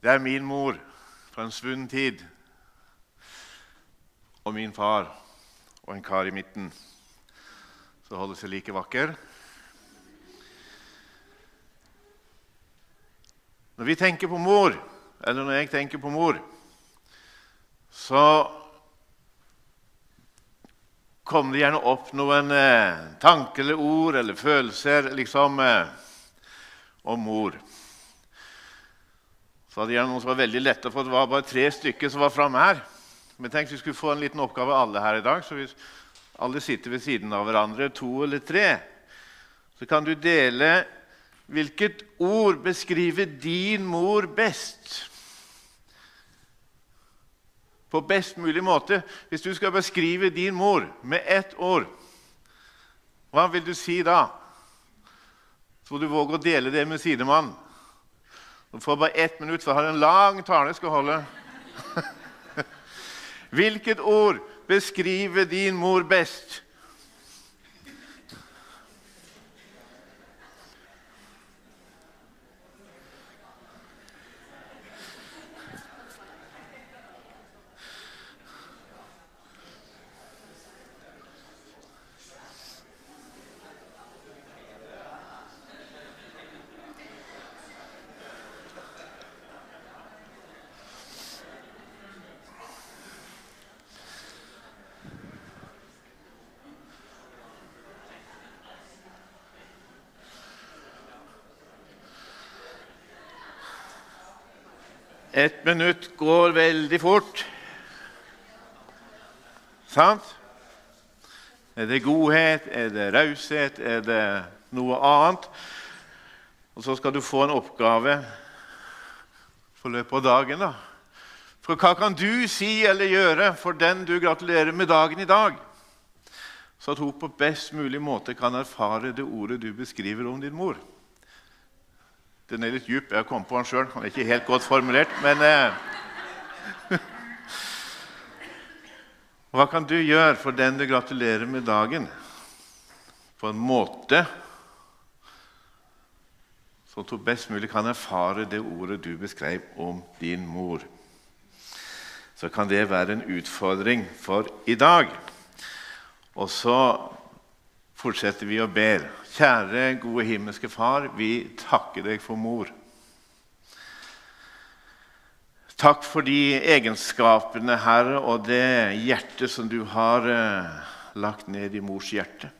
Det er min mor fra en svunnen tid og min far og en kar i midten som holder seg like vakker. Når vi tenker på mor, eller når jeg tenker på mor, så kommer det gjerne opp noen eh, tanker eller ord eller følelser liksom, eh, om mor. Så hadde jeg noen som var veldig lette, for det var bare tre stykker som var framme her. Men tenk vi skulle få en liten oppgave alle her i dag. så hvis alle sitter ved siden av hverandre, to eller tre, så kan du dele hvilket ord beskriver din mor best på best mulig måte. Hvis du skal beskrive din mor med ett ord, hva vil du si da? Så du våge å dele det med sidemannen. Du får bare ett minutt, for jeg har en lang tale jeg skal holde. Hvilket ord beskriver din mor best? Ett minutt går veldig fort. Sant? Er det godhet, er det raushet, er det noe annet? Og så skal du få en oppgave for løpet av dagen. da. For hva kan du si eller gjøre for den du gratulerer med dagen i dag? Så at hun på best mulig måte kan erfare det ordet du beskriver om din mor. Den er litt djup. Jeg kom på den sjøl. Den er ikke helt godt formulert, men eh. Hva kan du gjøre for den du gratulerer med dagen, på en måte som du best mulig kan erfare det ordet du beskrev om din mor? Så kan det være en utfordring for i dag. Og så fortsetter vi å ber. Kjære, gode himmelske Far, vi takker deg for mor. Takk for de egenskapene, Herre, og det hjertet som du har eh, lagt ned i mors hjerte.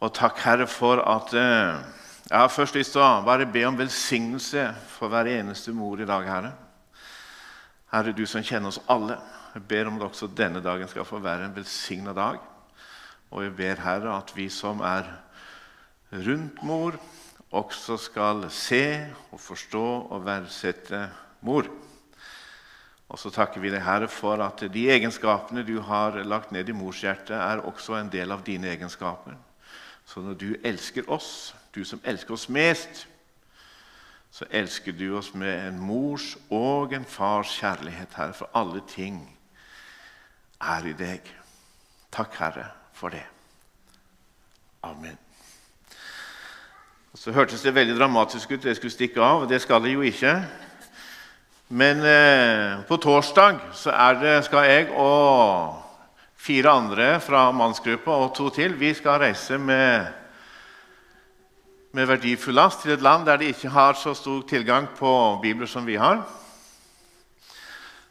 Og takk, Herre, for at eh, Jeg har først lyst til å bare be om velsignelse for hver eneste mor i dag, Herre. Herre, du som kjenner oss alle. Jeg ber om at også denne dagen skal få være en velsigna dag. Og jeg ber Herre at vi som er rundt mor, også skal se og forstå og verdsette mor. Og så takker vi deg, Herre, for at de egenskapene du har lagt ned i mors hjerte, er også en del av dine egenskaper. Så når du elsker oss, du som elsker oss mest, så elsker du oss med en mors og en fars kjærlighet, Herre, for alle ting er i deg. Takk, Herre, for det. Amen. Så hørtes det veldig dramatisk ut. Jeg skulle stikke av. Det skal det jo ikke. Men eh, på torsdag så det, skal jeg og fire andre fra mannsgruppa og to til vi skal reise med, med verdifull last til et land der de ikke har så stor tilgang på bibler som vi har.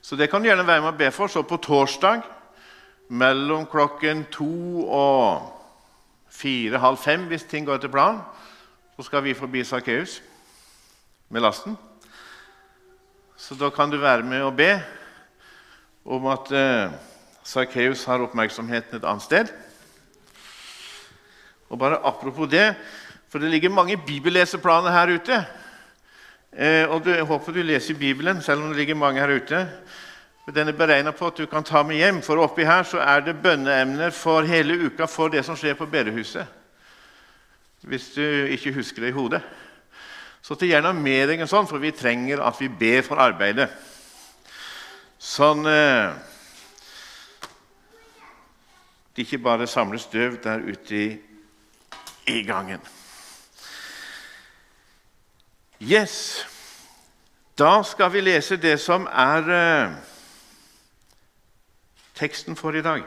Så det kan du gjerne være med å be for. Så på torsdag mellom klokken to og fire-halv fem, hvis ting går etter planen, så skal vi forbi Sakkeus med lasten. Så da kan du være med og be om at eh, Sakkeus har oppmerksomheten et annet sted. Og bare apropos det, for det ligger mange bibelleseplaner her ute. Eh, og Jeg håper du leser Bibelen, selv om det ligger mange her ute. Den er beregna på at du kan ta med hjem, for oppi her så er det bønneemner for hele uka for det som skjer på bedehuset. Hvis du ikke husker det i hodet. Så ta gjerne med deg en sånn, for vi trenger at vi ber for arbeidet. Sånn eh, Det ikke bare samles støv der ute i, i gangen. Yes. Da skal vi lese det som er eh, teksten for i dag.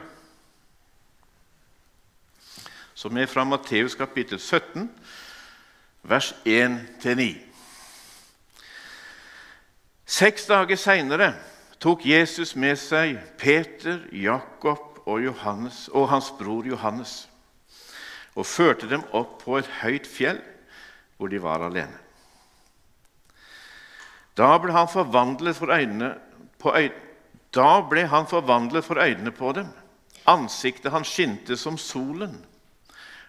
Som er fra Matteus kapittel 17, vers 1-9. Seks dager seinere tok Jesus med seg Peter, Jakob og, Johannes, og hans bror Johannes og førte dem opp på et høyt fjell hvor de var alene. Da ble han forvandlet for øynene på øynene. Da ble han forvandlet for øynene på dem. Ansiktet hans skinte som solen,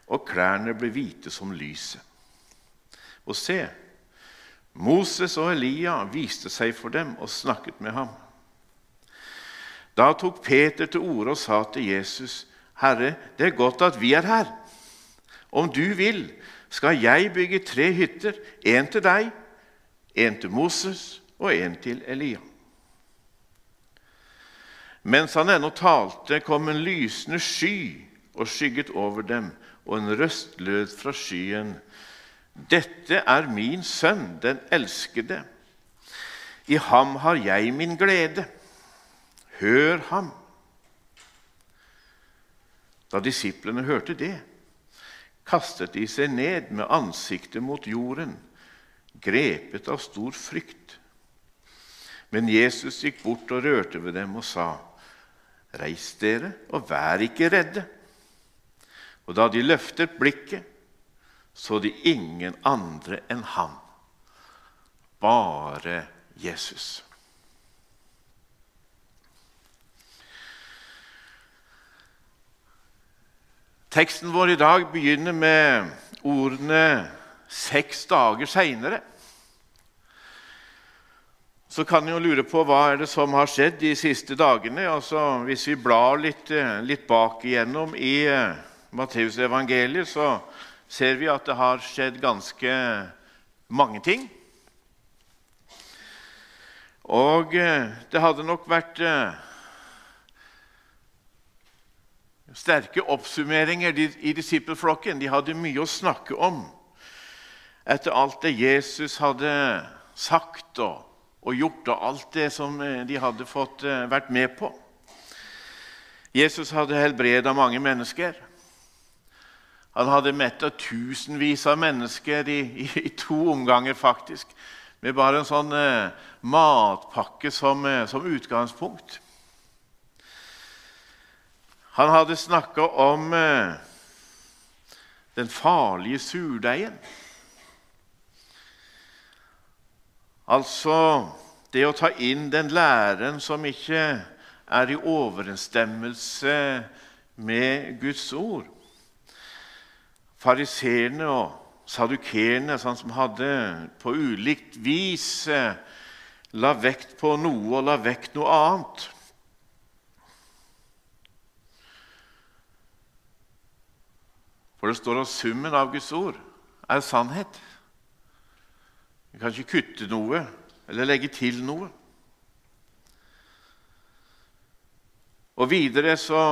og klærne ble hvite som lyset. Og se, Moses og Elia viste seg for dem og snakket med ham. Da tok Peter til orde og sa til Jesus, 'Herre, det er godt at vi er her.' Om du vil, skal jeg bygge tre hytter, en til deg, en til Moses og en til Elia. Mens han ennå talte, kom en lysende sky og skygget over dem, og en røst lød fra skyen. Dette er min sønn, den elskede. I ham har jeg min glede. Hør ham. Da disiplene hørte det, kastet de seg ned med ansiktet mot jorden, grepet av stor frykt. Men Jesus gikk bort og rørte ved dem og sa, 'Reis dere, og vær ikke redde.' Og da de løftet blikket, så de ingen andre enn ham, bare Jesus. Teksten vår i dag begynner med ordene 'seks dager seinere'. Så kan en jo lure på hva er det som har skjedd de siste dagene. Altså, hvis vi blar litt, eh, litt bak igjennom i Matteus Matteusevangeliet, så ser vi at det har skjedd ganske mange ting. Og uh, det hadde nok vært sterke oppsummeringer i disippelflokken. De hadde mye å snakke om etter alt det Jesus hadde sagt og, og gjort, og alt det som eh, de hadde fått eh, vært med på. Jesus hadde helbreda mange mennesker. Han hadde metta tusenvis av mennesker i, i, i, to omganger, faktisk, med bare en sånn eh, matpakke som, eh, som utgangspunkt. Han hadde snakka om eh, den farlige surdeigen. Altså det å ta inn den læren som ikke er i overensstemmelse med Guds ord. Fariseerne og sadukerene, sånn som hadde på ulikt vis eh, la vekt på noe og la vekt noe annet. For det står at summen av Guds ord er sannhet. Vi kan ikke kutte noe eller legge til noe. Og videre så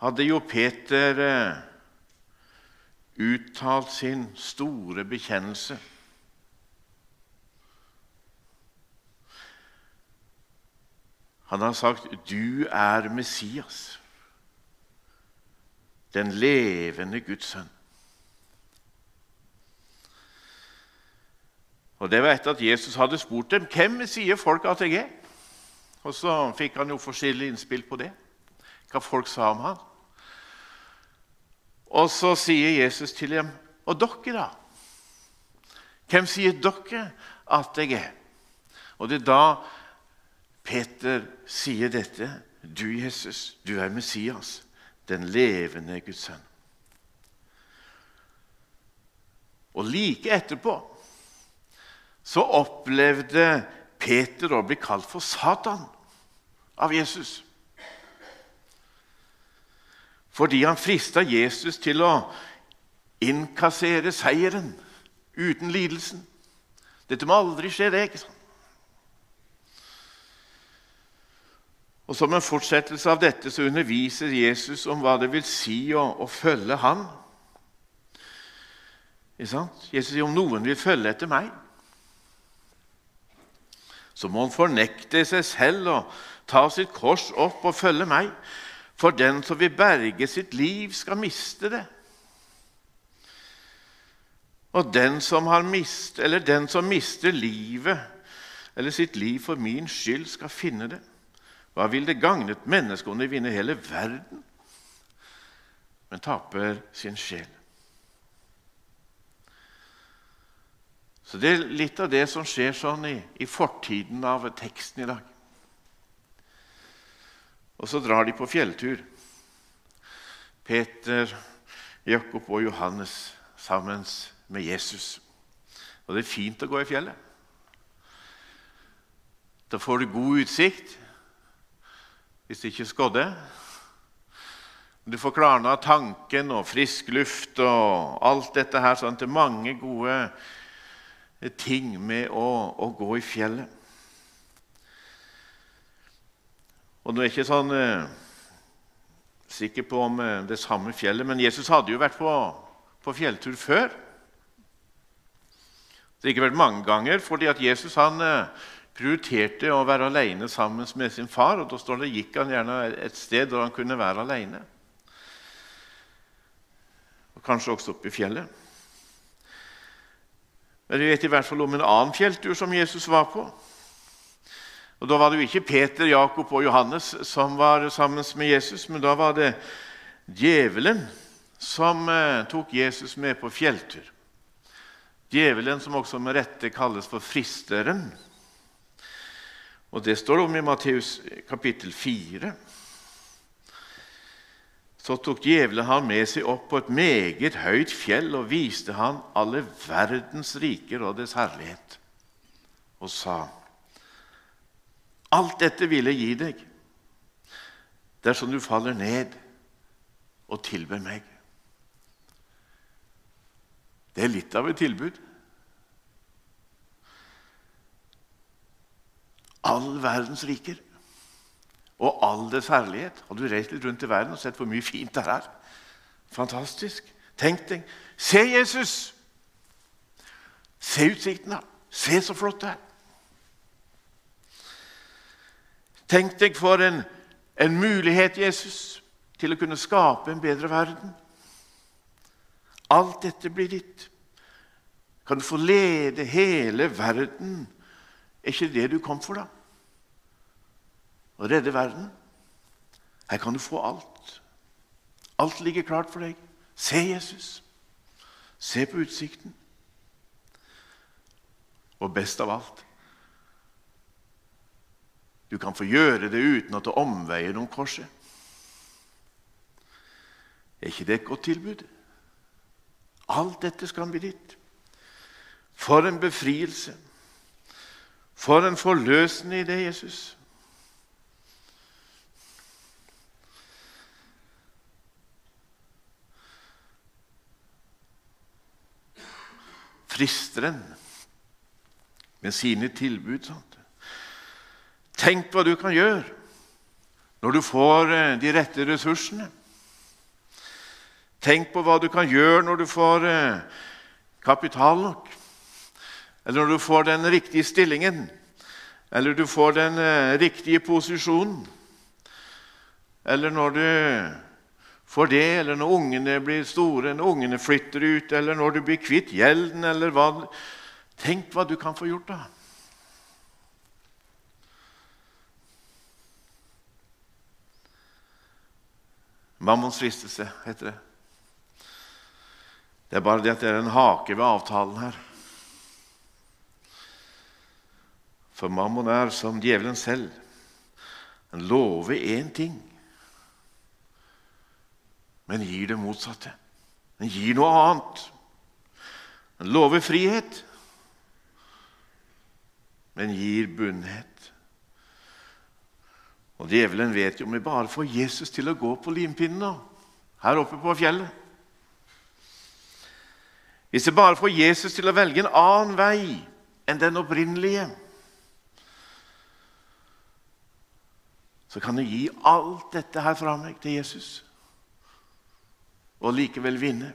hadde jo Peter eh, uttalt sin store bekjennelse. Han har sagt 'Du er Messias' den levende Guds sønn. Og Det var etter at Jesus hadde spurt dem hvem sier folk at jeg er. Og Så fikk han jo forskjellige innspill på det, hva folk sa om han. Og så sier Jesus til dem, 'Og dere, da? Hvem sier dere at jeg er?' Og det er da Peter sier dette. 'Du, Jesus, du er Messias.' den levende Guds sønn. Og like etterpå så opplevde Peter å bli kalt for Satan av Jesus. Fordi han frista Jesus til å innkassere seieren uten lidelsen. Dette må aldri skje, det. ikke sant? Og Som en fortsettelse av dette så underviser Jesus om hva det vil si å, å følge ham. Jesus sier om noen vil følge etter meg, så må han fornekte seg selv og ta sitt kors opp og følge meg. For den som vil berge sitt liv, skal miste det. Og den som, mist, den som mister livet eller sitt liv for min skyld, skal finne det. Hva vil det gagne et menneske om det vinner hele verden, men taper sin sjel? Så Det er litt av det som skjer sånn i, i fortiden av teksten i dag. Og så drar de på fjelltur. Peter, Jakob og Johannes sammen med Jesus. Og det er fint å gå i fjellet. Da får du god utsikt hvis det ikke skodde. Du får klarna tanken og frisk luft og alt dette her. sånn til mange gode ting med å, å gå i fjellet. Og Nå er jeg ikke sånn eh, sikker på om eh, det samme fjellet, men Jesus hadde jo vært på, på fjelltur før. Det har ikke vært mange ganger, fordi at Jesus han eh, prioriterte å være alene sammen med sin far. og Da står det, gikk han gjerne et sted hvor han kunne være alene. Og kanskje også oppe i fjellet. Men vi vet i hvert fall om en annen fjelltur som Jesus var på. Og Da var det jo ikke Peter, Jakob og Johannes som var sammen med Jesus, men da var det djevelen som eh, tok Jesus med på fjelltur. Djevelen som også med rette kalles for fristeren. Og Det står det om i Matteus kapittel 4 så tok djevelen han med seg opp på et meget høyt fjell og viste han alle verdens riker og dets herlighet, og sa:" Alt dette vil jeg gi deg dersom du faller ned og tilber meg. Det er litt av et tilbud. All verdens riker og all dets herlighet. Har du reist litt rundt i verden og sett hvor mye fint det er? Fantastisk. Tenk deg Se Jesus! Se utsikten da. Se så flott det er. Tenk deg for en, en mulighet, Jesus, til å kunne skape en bedre verden. Alt dette blir ditt. Kan du få lede hele verden? Er ikke det du kom for, da? Å redde verden. Her kan du få alt. Alt ligger klart for deg. Se Jesus. Se på utsikten. Og best av alt du kan få gjøre det uten at du omveier om korset. Er ikke det et godt tilbud? Alt dette skal bli ditt. For en befrielse! For en forløsende idé, Jesus. Fristeren med sine tilbud. Sant? Tenk hva du kan gjøre når du får eh, de rette ressursene. Tenk på hva du kan gjøre når du får eh, kapital nok, eller når du får den riktige stillingen, eller du får den eh, riktige posisjonen, eller når du for det, eller når ungene blir store, når ungene flytter ut, eller når du blir kvitt gjelden, eller hva Tenk hva du kan få gjort, da. Mammons fristelse heter det. Det er bare det at det er en hake ved avtalen her. For mammon er som djevelen selv. Han lover én ting men gir det motsatte. Den gir noe annet. Den lover frihet, men gir bunnhet. Og Djevelen vet jo om vi bare får Jesus til å gå på limpinnen her oppe på fjellet. Hvis vi bare får Jesus til å velge en annen vei enn den opprinnelige, så kan du gi alt dette her fra meg til Jesus og likevel vinne.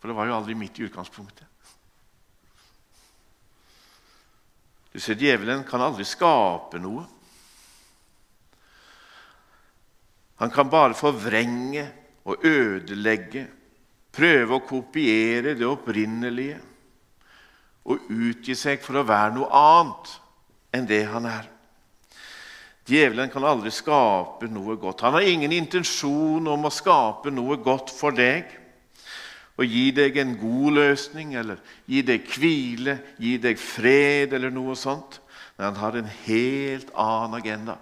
For det var jo aldri mitt i utgangspunktet. Du ser, Djevelen kan aldri skape noe. Han kan bare forvrenge og ødelegge, prøve å kopiere det opprinnelige og utgi seg for å være noe annet enn det han er. Djevelen kan aldri skape noe godt. Han har ingen intensjon om å skape noe godt for deg og gi deg en god løsning eller gi deg hvile, gi deg fred eller noe sånt. Men han har en helt annen agenda.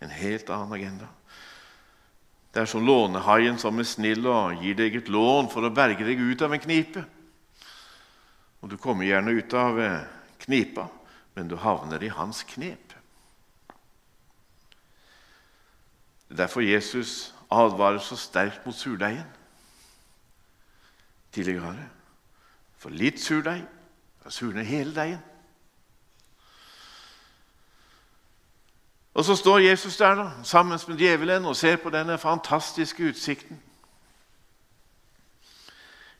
En helt annen agenda. Det er som lånehaien som er snill og gir deg et lån for å berge deg ut av en knipe. Og Du kommer gjerne ut av eh, knipa, men du havner i hans knep. Det er derfor Jesus advarer så sterkt mot surdeigen tidligere. For litt surdeig da surner hele deigen. Og Så står Jesus der da, sammen med djevelen og ser på denne fantastiske utsikten.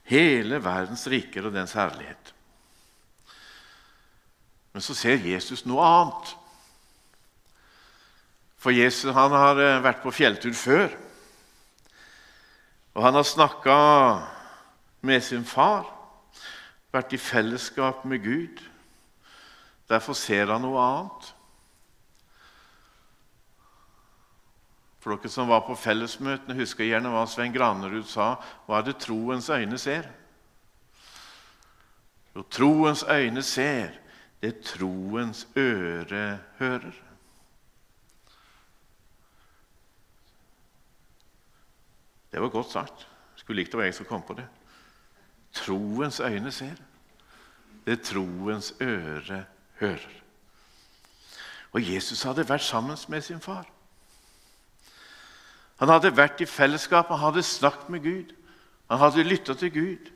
Hele verdens riker og dens herlighet. Men så ser Jesus noe annet. For Jesus han har eh, vært på fjelltur før. Og han har snakka med sin far, vært i fellesskap med Gud. Derfor ser han noe annet. For dere som var på fellesmøtene, husker gjerne hva Svein Granerud sa. Hva er det troens øyne ser? Jo, troens øyne ser det troens øre hører. Det var godt sagt. Skulle likt det var jeg som kom på det. Troens øyne ser, det troens øre hører. Og Jesus hadde vært sammen med sin far. Han hadde vært i fellesskap, han hadde snakket med Gud. Han hadde lytta til Gud.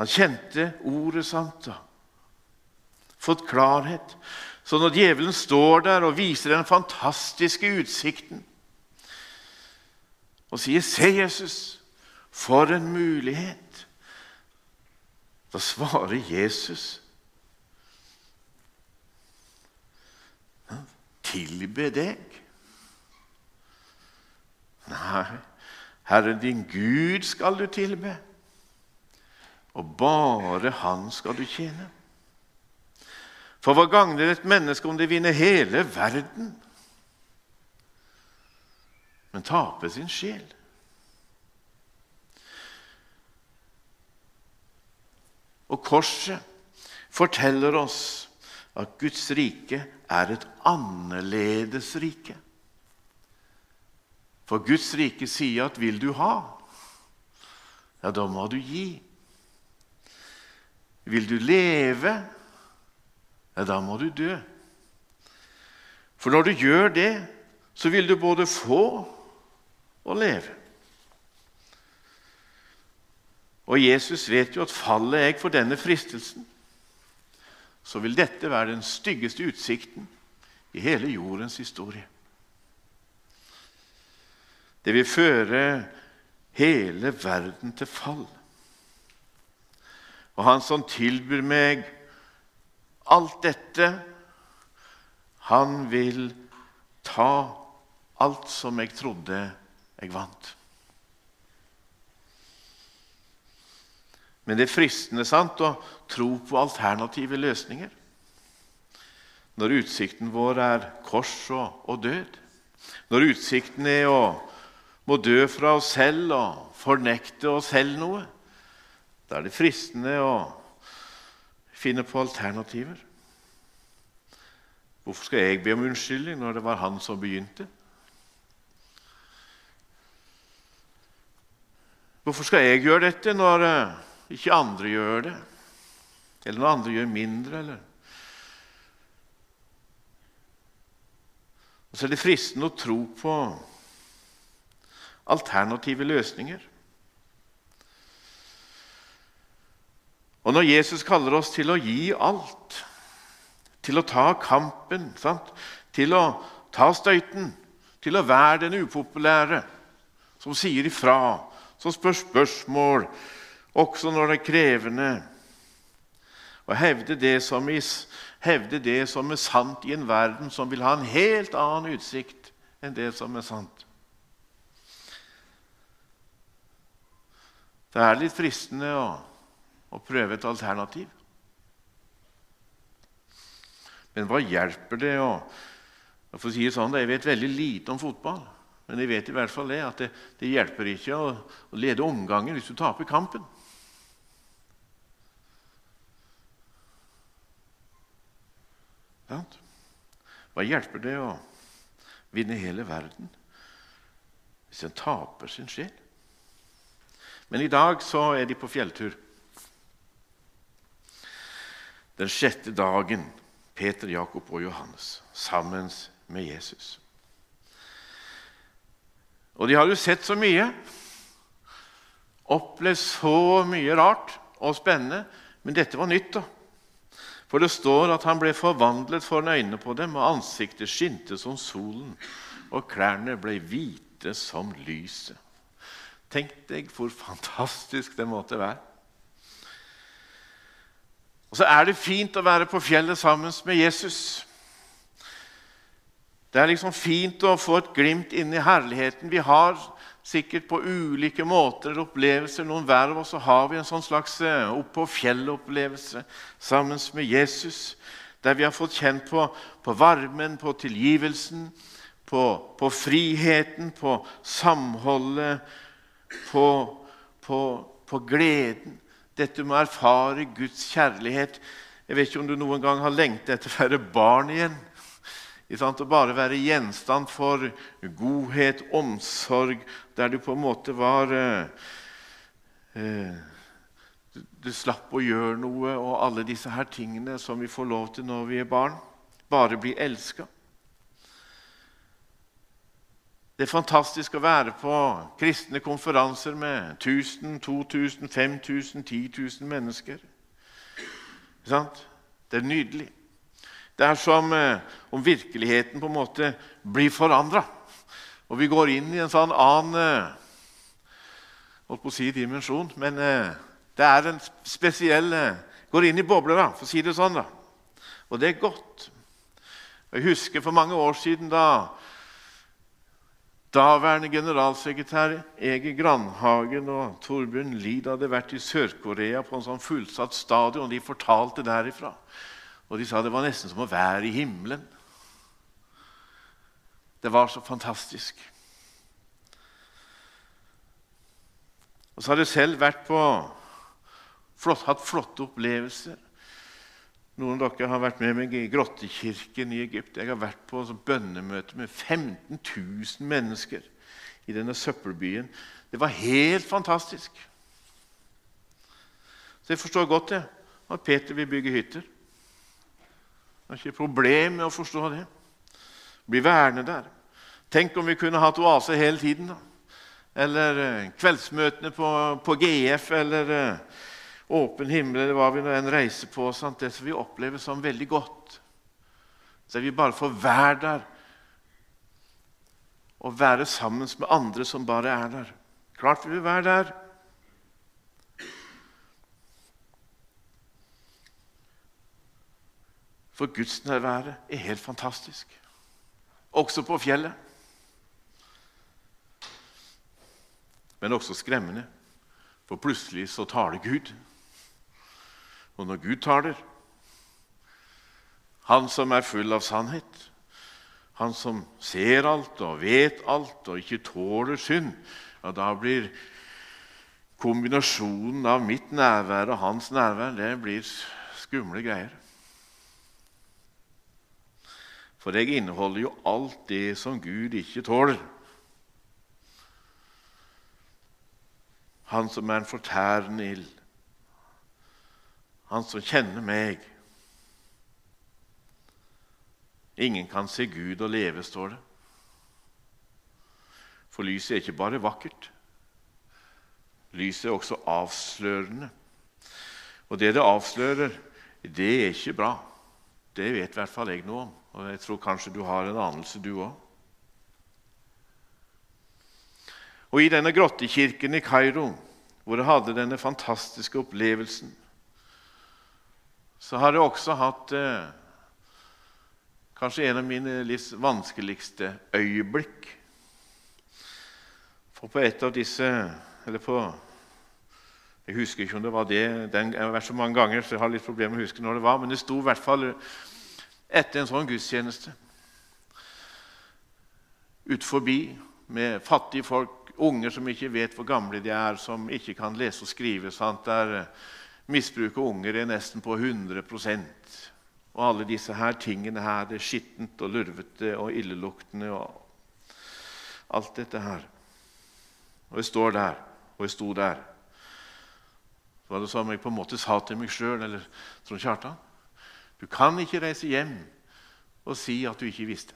Han kjente ordet sant fått klarhet. Så når djevelen står der og viser den fantastiske utsikten og sier 'Se, Jesus, for en mulighet', da svarer Jesus Tilbe deg? Nei, Herren din Gud skal du tilbe, og bare Han skal du tjene. For hva gagner et menneske om det vinner hele verden, men taper sin sjel? Og korset forteller oss at Guds rike er et annerledes rike. For Guds rike sier at 'vil du ha', ja, da må du gi. Vil du leve, ja, da må du dø. For når du gjør det, så vil du både få og leve. Og Jesus vet jo at faller jeg for denne fristelsen, så vil dette være den styggeste utsikten i hele jordens historie. Det vil føre hele verden til fall. Og han som tilbyr meg alt dette, han vil ta alt som jeg trodde jeg vant. Men det er fristende sant, å tro på alternative løsninger når utsikten vår er kors og, og død. Når utsikten er å må dø fra oss selv og fornekte oss selv noe. Da er det fristende å finne på alternativer. Hvorfor skal jeg be om unnskyldning når det var han som begynte? Hvorfor skal jeg gjøre dette når eh, ikke andre gjør det, eller når andre gjør mindre. eller... Og så er det fristende å tro på alternative løsninger. Og når Jesus kaller oss til å gi alt, til å ta kampen, sant? til å ta støyten, til å være den upopulære som sier ifra, som spør spørsmål, også når det er krevende. Og hevde det som, is, hevde det som er sant i en verden som vil ha en helt annen utsikt enn det som er sant. Det er litt fristende å, å prøve et alternativ. Men hva hjelper det å for å si det sånn, Jeg vet veldig lite om fotball, men jeg vet i hvert fall det at det, det hjelper ikke å, å lede omgangen hvis du taper kampen. Hva hjelper det å vinne hele verden hvis en taper sin sjel? Men i dag så er de på fjelltur. Den sjette dagen Peter, Jakob og Johannes sammen med Jesus. Og de har jo sett så mye, opplevd så mye rart og spennende, men dette var nytt. da. For det står at han ble forvandlet foran øynene på dem, og ansiktet skinte som solen, og klærne ble hvite som lyset. Tenk deg hvor fantastisk det måtte være. Og så er det fint å være på fjellet sammen med Jesus. Det er liksom fint å få et glimt inn i herligheten. Vi har sikkert på ulike måter opplevelser. Noen hver av oss så har vi en sånn slags eh, opp på fjellet-opplevelse sammen med Jesus. Der vi har fått kjent på, på varmen, på tilgivelsen, på, på friheten, på samholdet, på, på gleden. Dette med å erfare Guds kjærlighet. Jeg vet ikke om du noen gang har lengtet etter å være barn igjen. Å bare være gjenstand for godhet, omsorg, der du på en måte var eh, eh, du, du slapp å gjøre noe, og alle disse her tingene som vi får lov til når vi er barn. Bare bli elska. Det er fantastisk å være på kristne konferanser med 1000, 2000, 5000, 10 000 mennesker. Det er nydelig. Det er som eh, om virkeligheten på en måte blir forandra. Og vi går inn i en sånn annen eh, holdt på å si dimensjon. Men eh, det er en spesiell Går inn i bobler, da, for å si det sånn. da. Og det er godt. Jeg husker for mange år siden da Daværende generalsekretær Ege Grandhagen og Torbjørn Lied hadde vært i Sør-Korea på en sånn fullsatt stadion. De fortalte derifra. Og de sa det var nesten som å være i himmelen. Det var så fantastisk. Og så har jeg selv vært på, flott, hatt flotte opplevelser noen av dere har vært med meg i grottekirken i Egypt. Jeg har vært på bønnemøte med 15 000 mennesker i denne søppelbyen. Det var helt fantastisk. Så jeg forstår godt det, at Peter vil bygge hytter. Det er ikke problem med å forstå det. Bli værende der. Tenk om vi kunne hatt oase hele tiden. da. Eller eh, kveldsmøtene på, på GF, eller eh, åpen himmel eller hva vi nå enn reiser på. Sant? Det som vi opplever som veldig godt. Så vi bare får være der og være sammen med andre som bare er der. Klart vi vil være der. For gudsnærværet er helt fantastisk. Også på fjellet. Men også skremmende, for plutselig så taler Gud. Og når Gud taler, han som er full av sannhet, han som ser alt og vet alt og ikke tåler synd, ja, da blir kombinasjonen av mitt nærvær og hans nærvær det blir skumle greier. For jeg inneholder jo alt det som Gud ikke tåler. Han som er en fortærende ild han som kjenner meg. Ingen kan se Gud og leve, står det. For lyset er ikke bare vakkert. Lyset er også avslørende. Og det det avslører, det er ikke bra. Det vet i hvert fall jeg noe om. Og jeg tror kanskje du har en anelse, du òg. Og i denne grottekirken i Kairo, hvor jeg hadde denne fantastiske opplevelsen, så har jeg også hatt eh, kanskje en av mine livs vanskeligste øyeblikk. For på et av disse Eller på Jeg husker ikke om det var det. Den, jeg har vært så mange ganger, så jeg har litt problemer med å huske når det var. Men det sto i hvert fall etter en sånn gudstjeneste ut forbi med fattige folk, unger som ikke vet hvor gamle de er, som ikke kan lese og skrive. Sant? Der misbruket misbruk av unger er nesten på 100% Og alle disse her tingene her, det er skittent og lurvete og illeluktende og alt dette her. Og jeg står der, og jeg sto der. Så var det som jeg på en måte sa til meg sjøl, eller Trond Kjartan Du kan ikke reise hjem og si at du ikke visste.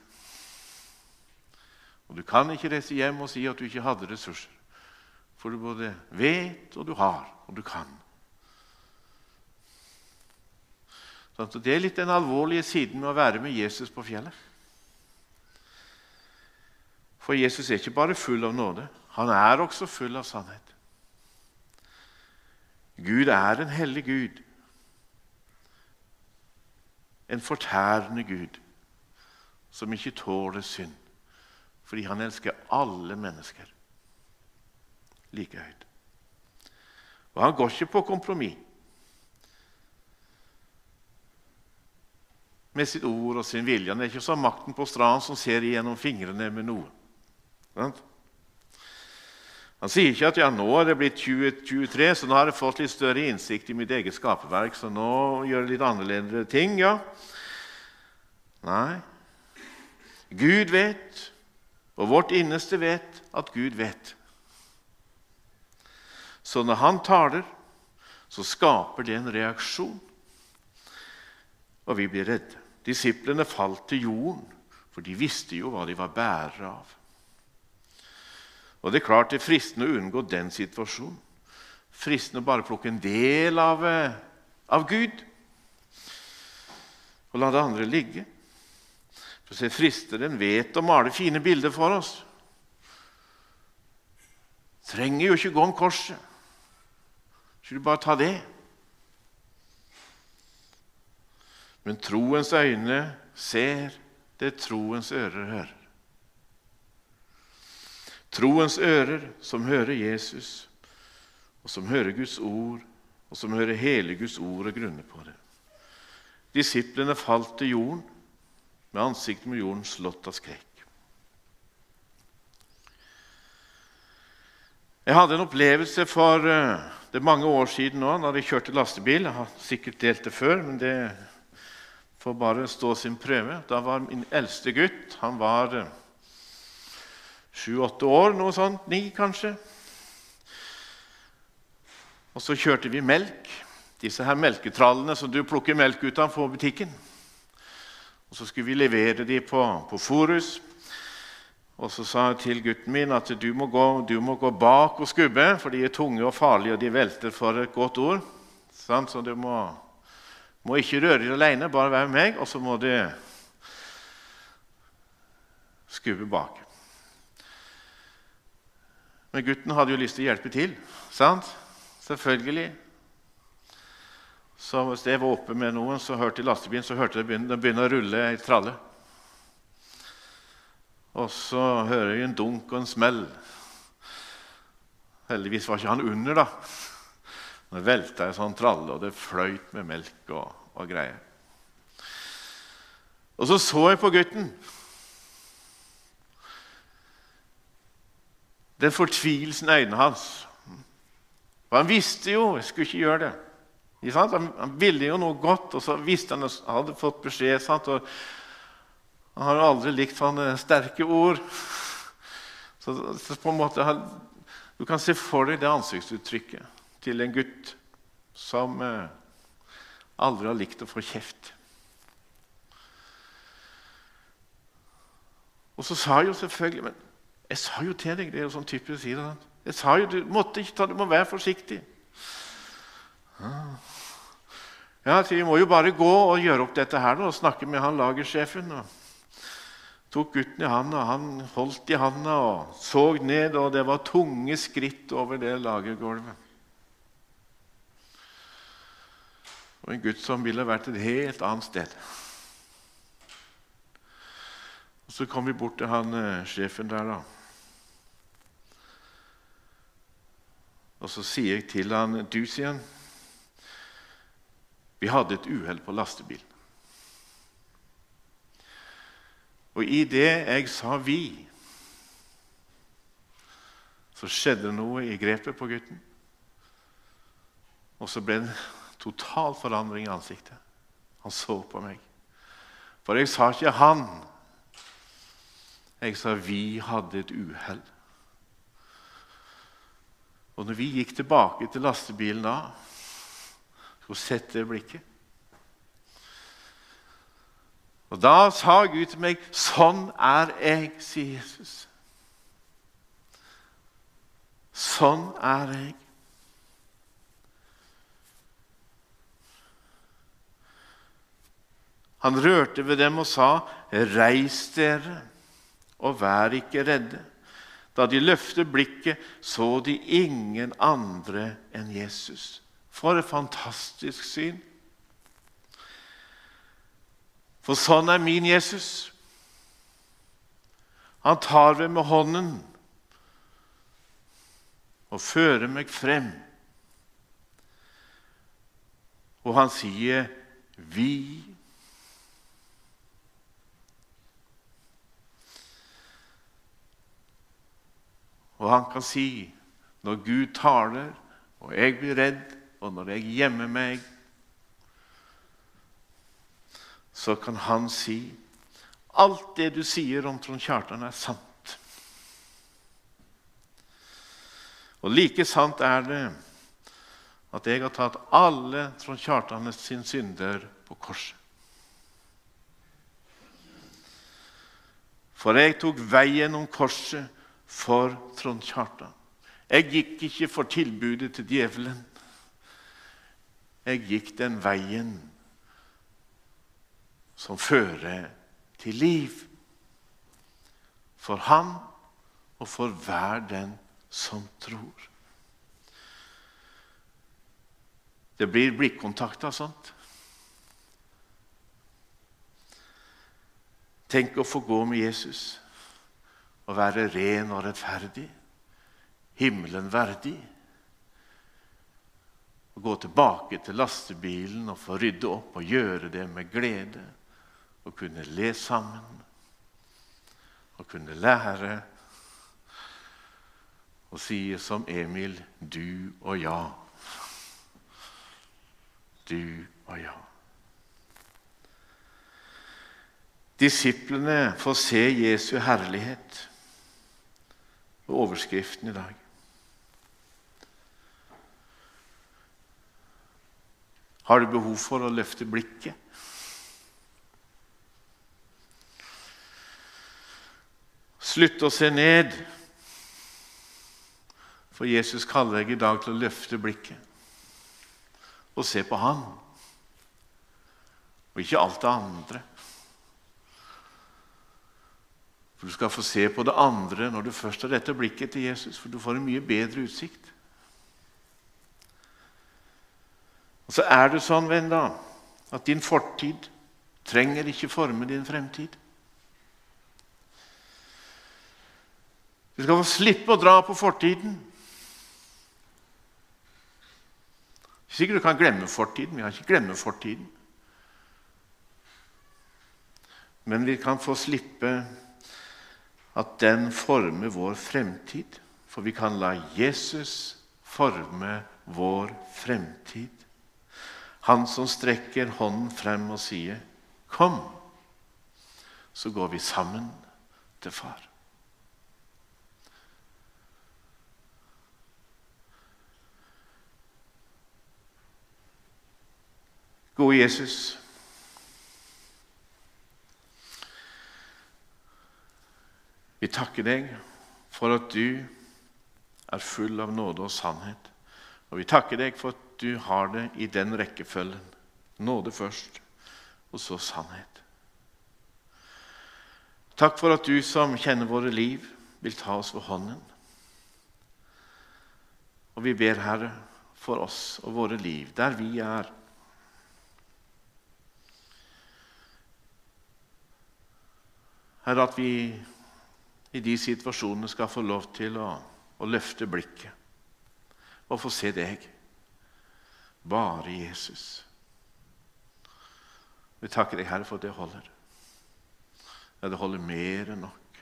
Og du kan ikke reise hjem og si at du ikke hadde ressurser. For du både vet, og du har, og du kan. Så det er litt den alvorlige siden med å være med Jesus på fjellet. For Jesus er ikke bare full av nåde, han er også full av sannhet. Gud er en hellig Gud, en fortærende Gud som ikke tåler synd fordi han elsker alle mennesker like høyt. Og han går ikke på kompromiss med sitt ord og sin vilje. Han er ikke som makten på stranden som ser igjennom fingrene med noe. Han sier ikke at ja, nå er det blitt 2023, så nå har jeg fått litt større innsikt i mitt eget skaperverk, så nå gjør jeg litt annerledes ting. ja. Nei. Gud vet, og vårt innerste vet at Gud vet. Så når han taler, så skaper det en reaksjon, og vi blir redde. Disiplene falt til jorden, for de visste jo hva de var bærere av. Og Det er klart det er fristende å unngå den situasjonen. Fristende å bare plukke en del av, eh, av Gud og la det andre ligge. For se, Fristeren vet å male fine bilder for oss. Trenger jo ikke gå om korset. Skulle bare ta det. Men troens øyne ser det troens ører hører. Troens ører som hører Jesus, og som hører Guds ord, og som hører hele Guds ord og grunner på det. Disiplene falt til jorden med ansiktet med jorden slått av skrekk. Jeg hadde en opplevelse for uh, det er mange år siden nå, da jeg kjørte lastebil. Jeg har sikkert delt det før, men det får bare stå sin prøve. Da var min eldste gutt han var uh, sju-åtte år, noe sånt, ni kanskje. Og så kjørte vi melk. Disse her melketrallene som du plukker melk ut av på butikken. Og Så skulle vi levere dem på, på Forus. Og Så sa jeg til gutten min at du må, gå, du må gå bak og skubbe, for de er tunge og farlige, og de velter for et godt ord. Så du må, må ikke røre deg alene, bare være med meg, og så må du skubbe bak. Men gutten hadde jo lyst til å hjelpe til. sant? Selvfølgelig. Så hvis jeg var oppe med noen, så hørte jeg lastebilen, så hørte jeg det begynne å rulle ei tralle. Og så hører jeg en dunk og en smell. Heldigvis var ikke han under, da. Det velta ei sånn tralle, og det fløyt med melk og, og greier. Og så så jeg på gutten. Den fortvilelsen i øynene hans. For han visste jo jeg skulle ikke gjøre det. Han, han, ville jo noe godt, og så visste han at han hadde fått beskjed. Han har aldri likt sånne sterke ord. Så, så, på en måte, Du kan se for deg det ansiktsuttrykket til en gutt som eh, aldri har likt å få kjeft. Og så sa jeg jo selvfølgelig Men jeg sa jo til deg det er jo sånn typisk å si det. Jeg sa jo, Du måtte ikke ta, du må være forsiktig. Ja, så Vi må jo bare gå og gjøre opp dette her og snakke med han lagersjefen. og tok gutten i handa, han holdt i handa og så ned, og det var tunge skritt over det lagergulvet. Og en gutt som ville vært et helt annet sted. Og Så kom vi bort til han eh, sjefen der, da. Og så sier jeg til han, du, sier han, vi hadde et uhell på lastebilen. Og i det jeg sa 'vi', så skjedde noe i grepet på gutten. Og så ble det en total forandring i ansiktet. Han så på meg. For jeg sa ikke 'han'. Jeg sa 'vi hadde et uhell'. Og når vi gikk tilbake til lastebilen da, så det blikket Og da sa Gud til meg, 'Sånn er jeg', sier Jesus. Sånn er jeg. Han rørte ved dem og sa, 'Reis dere, og vær ikke redde.' Da de løftet blikket, så de ingen andre enn Jesus. For et fantastisk syn! For sånn er min Jesus. Han tar meg med hånden og fører meg frem. Og han sier, 'Vi Og han kan si, når Gud taler, og jeg blir redd, og når jeg gjemmer meg, så kan han si alt det du sier om Trond Kjartan, er sant. Og like sant er det at jeg har tatt alle Trond Kjartan sin synder på korset. For jeg tok veien om korset for Trond Kjartan. Jeg gikk ikke for tilbudet til djevelen. Jeg gikk den veien som fører til liv. For han og for hver den som tror. Det blir blikkontakt av sånt. Tenk å få gå med Jesus å være ren og rettferdig, himmelen verdig. Å gå tilbake til lastebilen og få rydde opp og gjøre det med glede. Å kunne le sammen, å kunne lære. Og si som Emil du og ja. Du og ja. Disiplene får se Jesu herlighet og overskriften i dag. Har du behov for å løfte blikket? Slutt å se ned, for Jesus kaller deg i dag til å løfte blikket og se på Han, og ikke alt det andre. For Du skal få se på det andre når du først har dette blikket til Jesus, for du får en mye bedre utsikt. Og Så er det sånn, venn, da, at din fortid trenger ikke forme din fremtid. Du skal få slippe å dra på fortiden. Sikkert du kan glemme fortiden. Vi kan ikke glemme fortiden. Men vi kan få slippe at den former vår fremtid. For vi kan la Jesus forme vår fremtid. Han som strekker hånden frem og sier, 'Kom', så går vi sammen til Far. Gode Jesus. Vi takker deg for at du er full av nåde og sannhet. Og vi takker deg for at du har det i den rekkefølgen. Nåde først, og så sannhet. Takk for at du som kjenner våre liv, vil ta oss ved hånden. Og vi ber, Herre, for oss og våre liv, der vi er. Herre, at vi i de situasjonene skal få lov til å, å løfte blikket og få se deg. Bare Jesus. Vi takker deg, Herre, for at det holder. Ja, det holder mer enn nok.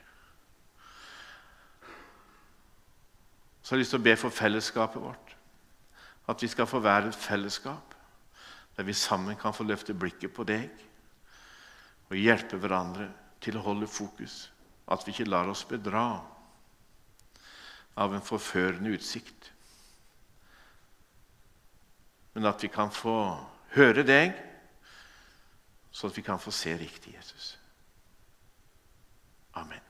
Så har jeg lyst til å be for fellesskapet vårt. At vi skal få være et fellesskap der vi sammen kan få løfte blikket på deg og hjelpe hverandre til å holde fokus. At vi ikke lar oss bedra av en forførende utsikt. Men at vi kan få høre deg, sånn at vi kan få se riktig Jesus. Amen.